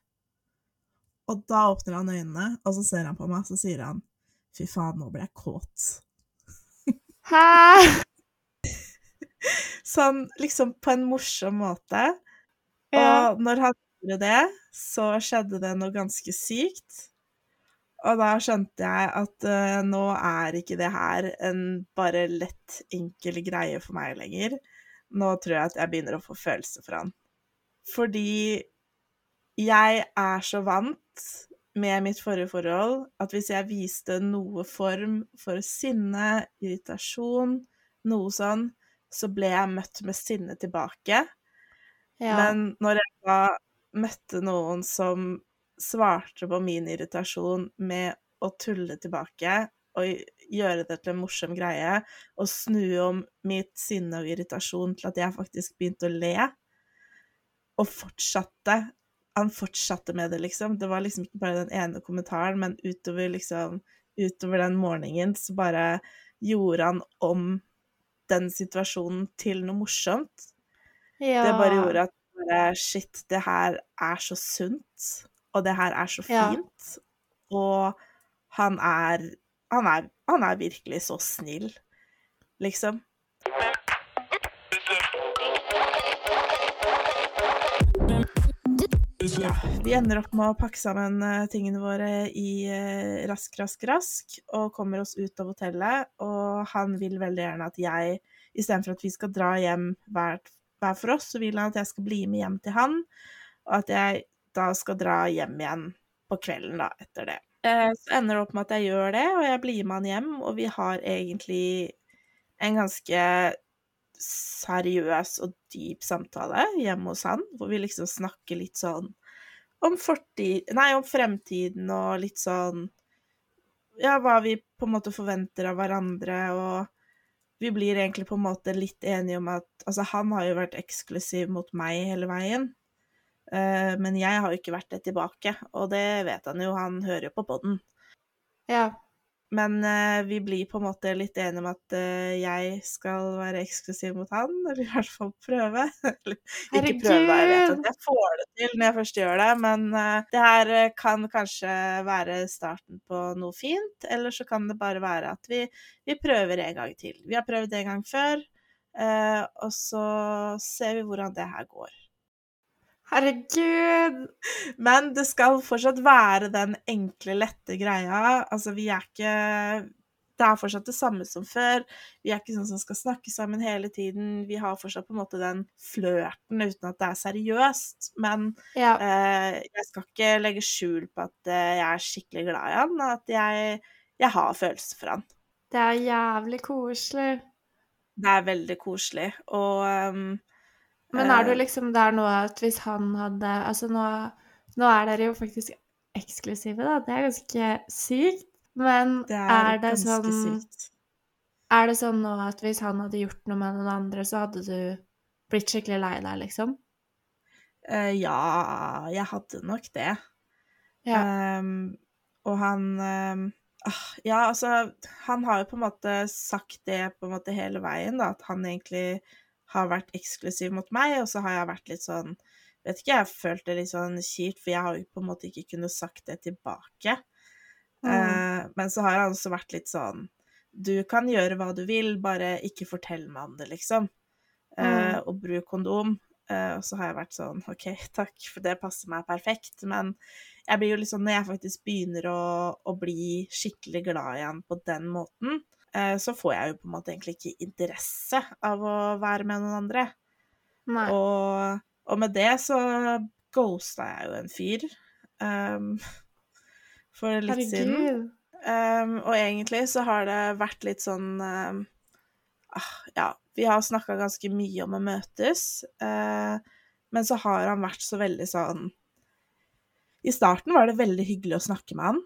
S3: Og da åpner han øynene, og så ser han på meg, så sier han fy faen, nå ble jeg kåt.
S1: Hæ? [LAUGHS]
S3: Sånn liksom på en morsom måte.
S1: Ja.
S3: Og når han gjorde det, så skjedde det noe ganske sykt. Og da skjønte jeg at uh, nå er ikke det her en bare lett, enkel greie for meg lenger. Nå tror jeg at jeg begynner å få følelser for han. Fordi jeg er så vant med mitt forrige forhold at hvis jeg viste noe form for sinne, irritasjon, noe sånn, så ble jeg møtt med sinne tilbake.
S1: Ja.
S3: Men når jeg da møtte noen som svarte på min irritasjon med å tulle tilbake og gjøre det til en morsom greie, og snu om mitt sinne og irritasjon til at jeg faktisk begynte å le, og fortsatte Han fortsatte med det, liksom. Det var liksom ikke bare den ene kommentaren, men utover liksom Utover den morgenen så bare gjorde han om den situasjonen til noe morsomt.
S1: ja.
S3: Det bare gjorde at shit, det her er så sunt, og det her er så
S1: Ja.
S3: fint. Og han er, han er Han er virkelig så snill, liksom. Ja, vi ender opp med å pakke sammen eh, tingene våre i eh, rask, rask, rask, og kommer oss ut av hotellet. Og han vil veldig gjerne at jeg, istedenfor at vi skal dra hjem hver, hver for oss, så vil han at jeg skal bli med hjem til han, og at jeg da skal dra hjem igjen på kvelden da, etter det. Eh, Så ender det opp med at jeg gjør det, og jeg blir med han hjem, og vi har egentlig en ganske seriøs og dyp samtale hjemme hos han, hvor vi liksom snakker litt sånn om fortid... Nei, om fremtiden og litt sånn Ja, hva vi på en måte forventer av hverandre, og vi blir egentlig på en måte litt enige om at Altså, han har jo vært eksklusiv mot meg hele veien, men jeg har jo ikke vært det tilbake, og det vet han jo, han hører jo på podden.
S1: ja.
S3: Men eh, vi blir på en måte litt enige om at eh, jeg skal være eksklusiv mot han, [LAUGHS] eller i hvert fall prøve. Eller ikke prøve, jeg vet at jeg får det til når jeg først gjør det, men eh, det her eh, kan kanskje være starten på noe fint, eller så kan det bare være at vi, vi prøver en gang til. Vi har prøvd en gang før, eh, og så ser vi hvordan det her går.
S1: Herregud.
S3: Men det skal fortsatt være den enkle, lette greia. Altså, vi er ikke Det er fortsatt det samme som før. Vi er ikke sånn som skal snakke sammen hele tiden. Vi har fortsatt på en måte den flørten uten at det er seriøst. Men
S1: Ja.
S3: eh, jeg skal ikke legge skjul på at eh, jeg er skikkelig glad i han, og at jeg, jeg har følelser for han.
S1: Det er jævlig koselig.
S3: Det er veldig koselig. Og um,
S1: Men er du
S3: Eh.
S1: liksom der nå at hvis han hadde Altså nå, nå er dere jo faktisk eksklusive, da. Det er ganske sykt. Men
S3: det
S1: er,
S3: er,
S1: det sånn
S3: sykt.
S1: Er det sånn nå at hvis han hadde gjort noe med noen andre, så hadde du blitt skikkelig lei deg, liksom?
S3: Uh, ja, jeg hadde nok det.
S1: Ja.
S3: Um, og han ah, Ja, altså Han har jo på en måte sagt det på en måte hele veien, da, at han egentlig har vært eksklusiv mot meg, og så har jeg vært litt sånn Vet ikke, jeg har følt det litt sånn kjipt, for jeg har jo på en måte ikke kunnet sagt det tilbake.
S1: Mm.
S3: Uh, men så har han også vært litt sånn Du kan gjøre hva du vil, bare ikke fortell meg om det, liksom. Uh,
S1: Mm.
S3: og bruk kondom. Uh, og så har jeg vært sånn OK, [LAUGHS] takk, for det passer meg perfekt. Men jeg blir jo liksom Når jeg faktisk begynner å, å bli skikkelig glad igjen på den måten, så får jeg jo på en måte egentlig ikke interesse av å være med noen andre. Og, og med det så ghosta jeg jo en fyr um, for litt siden. Um, og egentlig så har det vært litt sånn um, ah, Ja, vi har snakka ganske mye om å møtes, uh, men så har han vært så veldig sånn I starten var det veldig hyggelig å snakke med han,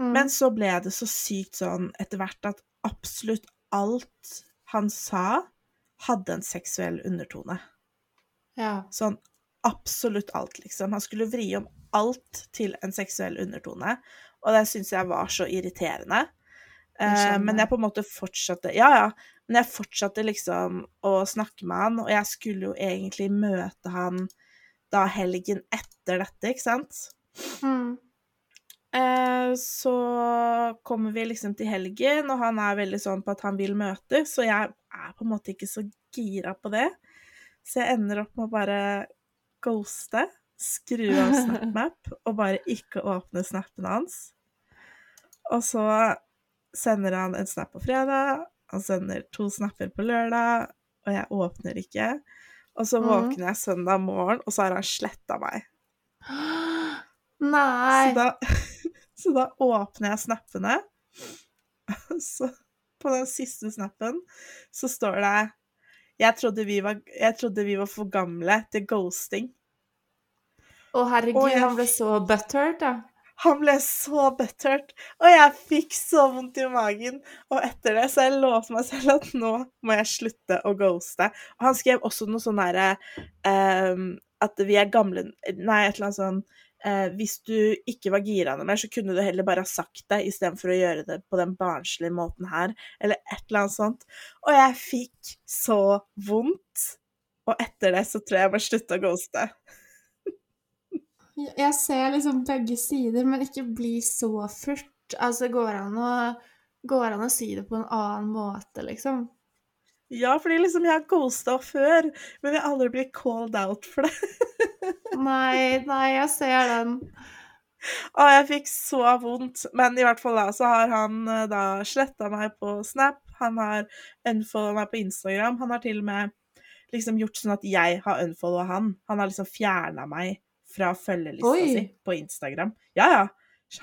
S1: Mm.
S3: men så ble det så sykt sånn etter hvert at absolutt alt han sa, hadde en seksuell undertone.
S1: Ja.
S3: Sånn absolutt alt, liksom. Han skulle vri om alt til en seksuell undertone, og det syns jeg var så irriterende.
S1: Jeg
S3: Eh, men jeg på en måte fortsatte Ja, ja. Men jeg fortsatte liksom å snakke med han, og jeg skulle jo egentlig møte han da helgen etter dette, ikke sant?
S1: Mm.
S3: Eh, så kommer vi liksom til helgen, og han er veldig sånn på at han vil møtes, så jeg er på en måte ikke så gira på det. Så jeg ender opp med å bare ghoste, skru av [LAUGHS] SnapMap, og bare ikke åpne snappen hans. Og så sender han en snap på fredag, han sender to snapper på lørdag, og jeg åpner ikke. Og så
S1: Mhm.
S3: våkner jeg søndag morgen, og så har han sletta meg. [GASPS]
S1: Nei.
S3: Så da, så da åpner jeg snappene. [LAUGHS] Så på den siste snappen så står det jeg trodde, vi var, jeg trodde vi var for gamle til ghosting.
S1: Å, herregud,
S3: jeg-
S1: han ble så butthurt, da.
S3: Han ble så butthurt, og jeg fikk så vondt i magen. Og etter det så jeg lovte meg selv at nå må jeg slutte å ghoste. Og han skrev også noe sånn herre um, At vi er gamle Nei, et eller annet sånn eh, Hvis du ikke var gira noe mer, så kunne du heller bare ha sagt det istedenfor å gjøre det på den barnslige måten her, eller et eller annet sånt. Og jeg fikk så vondt. Og etter det så tror jeg jeg må slutte å ghoste.
S1: Jeg ser liksom begge sider, men ikke bli så furt. Altså, går an går an å si det på en annen måte, liksom?
S3: Ja, fordi liksom jeg har ghosta før, men jeg har aldri blitt called out for det. [LAUGHS]
S1: Nei, nei, jeg ser den.
S3: Å, jeg fikk så vondt. Men i hvert fall da, så har han eh, da sletta meg på Snap. Han har unfolda meg på Instagram. Han har til og med liksom gjort sånn at jeg har unfolda han. Han har liksom fjerna meg fra følgelista
S1: Oi.
S3: si på Instagram. Ja, ja.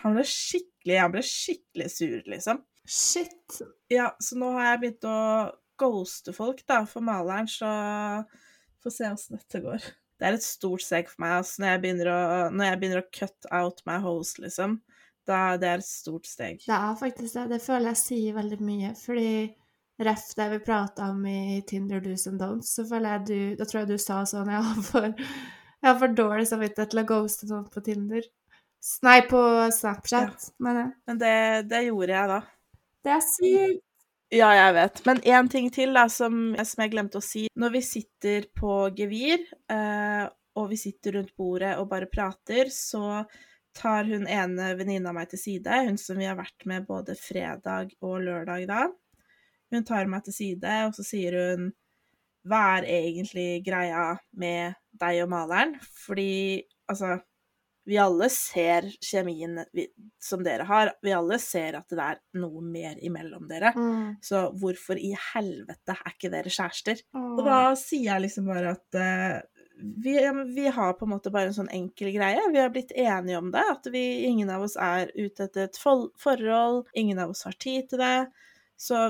S3: Han ble skikkelig, han ble skikkelig sur, liksom.
S1: Shit.
S3: Ja, så nå har jeg begynt å ghoste folk, da, for maleren, så får se åssen dette går. Det er et stort steg for meg, altså, når jeg begynner å, når jeg begynner å cut out my host, liksom. Da, det er et stort steg.
S1: Det er faktisk det. Det føler jeg sier veldig mye, fordi ref det vi prata om i Tinder do's and don'ts, så føler jeg du Da tror jeg du sa sånn Jeg har for, jeg har for dårlig samvittighet til å ghoste noen på Tinder. Nei, på Snapchat, mener jeg.
S3: Men det, det gjorde jeg da.
S1: Det er sykt.
S3: Ja, jeg vet. Men én ting til da, som, som jeg glemte å si. Når vi sitter på gevir, eh, og vi sitter rundt bordet og bare prater, så tar hun ene venninna meg til side, hun som vi har vært med både fredag og lørdag da. Hun tar meg til side, og så sier hun Hva er egentlig greia med deg og maleren? Fordi altså vi alle ser kjemien vi, som dere har. Vi alle ser at det er noe mer imellom dere.
S1: Mm.
S3: Så hvorfor i helvete er ikke dere kjærester?
S1: Åh.
S3: Og da sier jeg liksom bare at uh, vi, vi har på en måte bare en sånn enkel greie. Vi har blitt enige om det. At vi, ingen av oss er ute etter et forhold. Ingen av oss har tid til det. Så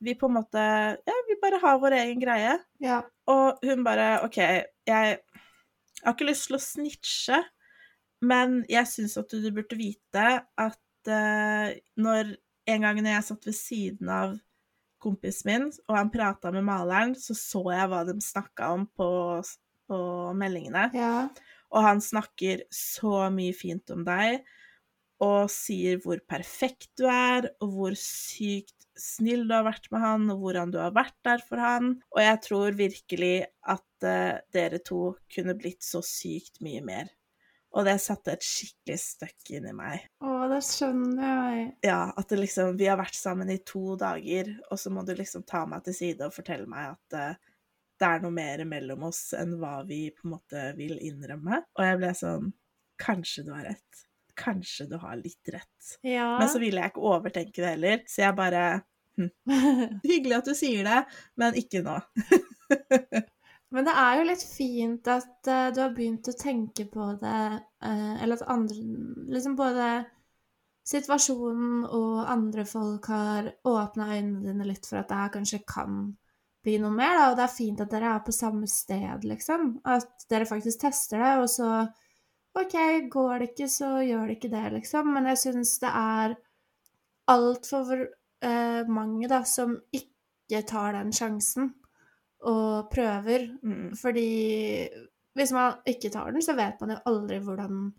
S3: vi på en måte Ja, vi bare har vår egen greie.
S1: Ja.
S3: Og hun bare OK, jeg, jeg har ikke lyst til å snitche, men jeg syns at du burde vite at uh, når En gang når jeg satt ved siden av kompisen min, og han prata med maleren, så så jeg hva de snakka om på, på meldingene.
S1: ja.
S3: Og han snakker så mye fint om deg, og sier hvor perfekt du er, og hvor sykt snill du har vært med han, og hvordan du har vært der for han. Og jeg tror virkelig at uh, dere to kunne blitt så sykt mye mer. Og det satte et skikkelig støkk inni meg.
S1: Å, det skjønner jeg.
S3: Ja, at det liksom Vi har vært sammen i to dager, og så må du liksom ta meg til side og fortelle meg at uh, det er noe mer mellom oss enn hva vi på en måte vil innrømme. Og jeg ble sånn Kanskje du har rett. Kanskje du har litt rett.
S1: Ja.
S3: Men så ville jeg ikke overtenke det heller, så jeg bare hm. [LAUGHS] Hyggelig at du sier det, men ikke nå. [LAUGHS]
S1: Men det er jo litt fint at uh, du har begynt å tenke på det, uh, eller at andre Liksom både situasjonen og andre folk har åpna øynene dine litt for at det her kanskje kan bli noe mer, da. Og det er fint at dere er på samme sted, liksom. At dere faktisk tester det, og så OK, går det ikke, så gjør det ikke det, liksom. Men jeg syns det er altfor uh, mange, da, som ikke tar den sjansen og prøver.
S3: Mm.
S1: Fordi hvis man ikke tar den, så vet man jo aldri hvordan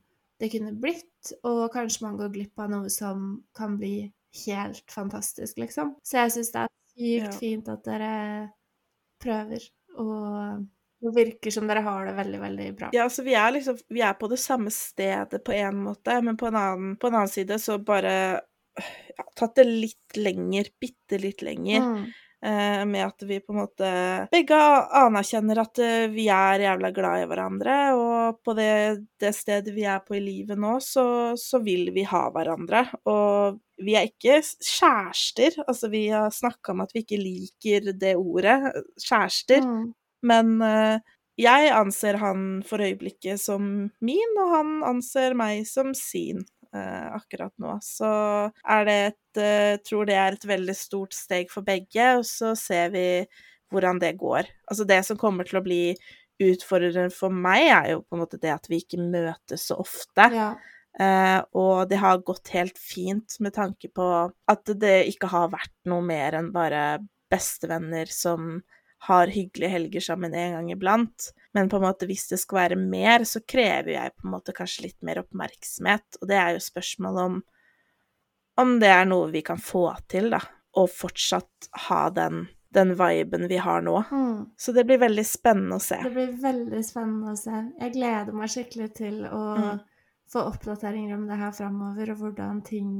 S1: det kunne blitt, og kanskje man går glipp av noe som kan bli helt fantastisk, liksom. Så jeg syns det er sykt
S3: Ja.
S1: fint at dere prøver, og det virker som dere har det veldig, veldig bra.
S3: Ja, altså vi er liksom Vi er på det samme stedet på en måte, men på en annen, på en annen side så bare ja, Tatt det litt lenger, bitte litt lenger.
S1: Mm.
S3: Eh, med at vi på en måte begge anerkjenner at eh, vi er jævla glad i hverandre, og på det, det stedet vi er på i livet nå, så, så vil vi ha hverandre. Og vi er ikke kjærester, altså vi har snakka om at vi ikke liker det ordet, kjærester,
S1: Mm.
S3: men eh, jeg anser han for øyeblikket som min, og han anser meg som sin. Eh, akkurat nå. Så er det et eh, Tror det er et veldig stort steg for begge, og så ser vi hvordan det går. Altså det som kommer til å bli utfordrende for meg, er jo på en måte det at vi ikke møtes så ofte.
S1: Ja.
S3: Eh, og det har gått helt fint med tanke på at det ikke har vært noe mer enn bare bestevenner som har hyggelige helger sammen en gang iblant. Men på en måte hvis det skal være mer, så krever jeg på en måte kanskje litt mer oppmerksomhet. Og det er jo spørsmålet om om det er noe vi kan få til, da. Og fortsatt ha den, den viben vi har nå.
S1: Mm.
S3: Så det blir veldig spennende å se.
S1: Det blir veldig spennende å se. Jeg gleder meg skikkelig til å
S3: Mm.
S1: få oppdateringer om det her framover, og hvordan ting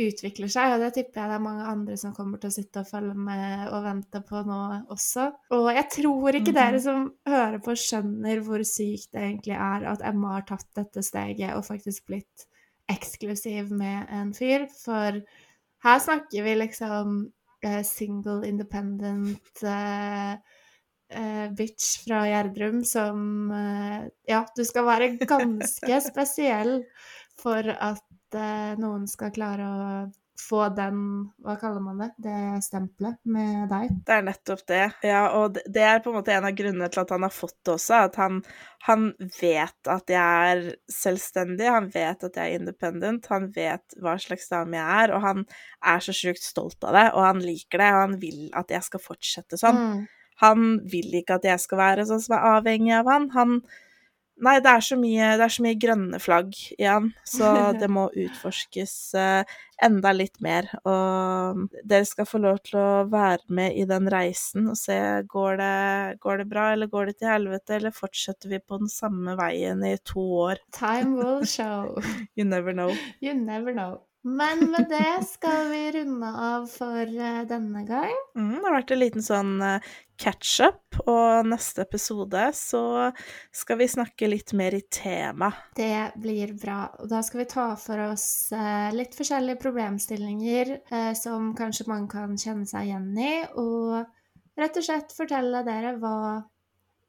S1: utvikler seg. Og det tipper jeg det er mange andre som kommer til å sitte og følge med og vente på nå også. Og jeg tror ikke
S3: Mhm.
S1: dere som hører på, skjønner hvor sykt det egentlig er at Emma har tatt dette steget og faktisk blitt eksklusiv med en fyr. For her snakker vi liksom eh, single independent uh, uh, bitch fra Gjerdrum som Ja, du skal være ganske [LAUGHS] spesiell for at eh, noen skal klare å få den Hva kaller man det? Det stempelet med deg.
S3: Det er nettopp det. Ja, og det- det er på en måte en av grunnene til at han har fått det også. At han, han vet at jeg er selvstendig, han vet at jeg er independent, han vet hva slags dame jeg er, og han er så sjukt stolt av det, og han liker det, og han vil at jeg skal fortsette sånn.
S1: Mm.
S3: Han vil ikke at jeg skal være sånn som er avhengig av han. Han Nei, det er så mye, er så mye grønne flagg igjen, så [LAUGHS] det må utforskes eh, enda litt mer. Og dere skal få lov til å være med i den reisen og se går det, går det bra, eller går det til helvete, eller fortsetter vi på den samme veien i to år?
S1: Time will [LAUGHS] show.
S3: You never know.
S1: You never know. Men med det skal vi runde av for eh, denne gang.
S3: Mm, det har vært en liten sånn eh, catch-up, og neste episode så skal vi snakke litt mer i tema.
S1: Det blir bra. Og da skal vi ta for oss eh, litt forskjellige problemstillinger eh, som kanskje man kan kjenne seg igjen i, og rett og slett fortelle dere hva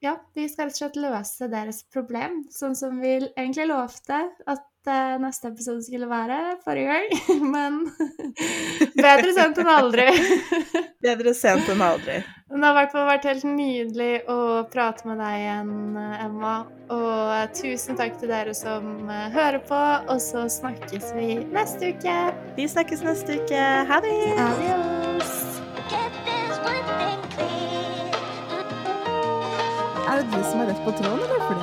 S1: Ja, vi skal rett og slett løse deres problem, sånn som vi egentlig lovte at eh, neste episode skulle være forrige gang. [LAUGHS] Men [LAUGHS] bedre sent enn aldri. [LAUGHS]
S3: Bedre sent enn aldri.
S1: Men det har i hvert fall vært helt nydelig å prate med deg igjen, Emma. Og tusen takk til dere som eh, hører på, og så snakkes vi neste uke.
S3: Vi snakkes neste uke. Ha det!
S1: Adios!
S2: Er det du som er rett på tråden, eller?